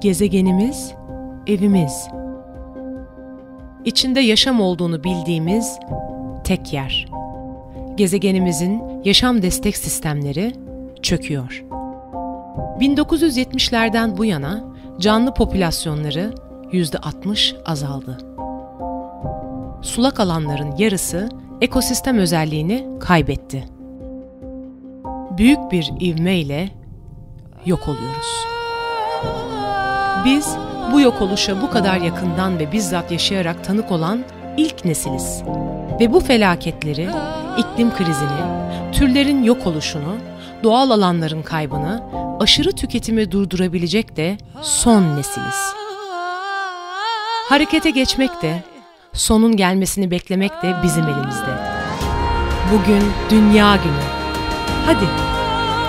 Gezegenimiz, evimiz. İçinde yaşam olduğunu bildiğimiz tek yer. Gezegenimizin yaşam destek sistemleri çöküyor. 1970'lerden bu yana canlı popülasyonları %60 azaldı. Sulak alanların yarısı ekosistem özelliğini kaybetti. Büyük bir ivmeyle yok oluyoruz. Biz bu yok oluşa bu kadar yakından ve bizzat yaşayarak tanık olan ilk nesiliz. Ve bu felaketleri, iklim krizini, türlerin yok oluşunu, doğal alanların kaybını, aşırı tüketimi durdurabilecek de son nesiliz. Harekete geçmek de, sonun gelmesini beklemek de bizim elimizde. Bugün Dünya Günü. Hadi,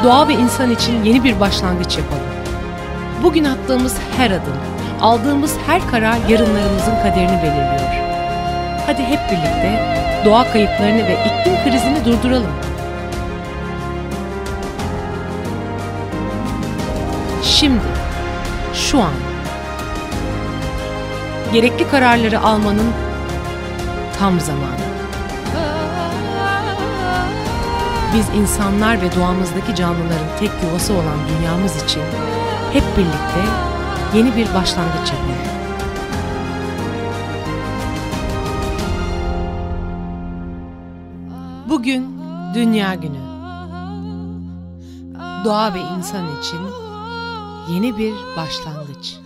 doğa ve insan için yeni bir başlangıç yapalım. Bugün attığımız her adım, aldığımız her karar yarınlarımızın kaderini belirliyor. Hadi hep birlikte doğa kayıplarını ve iklim krizini durduralım. Şimdi, şu an. Gerekli kararları almanın tam zamanı. Biz insanlar ve doğamızdaki canlıların tek yuvası olan dünyamız için hep birlikte yeni bir başlangıç yapalım. Bugün Dünya Günü. Doğa ve insan için yeni bir başlangıç.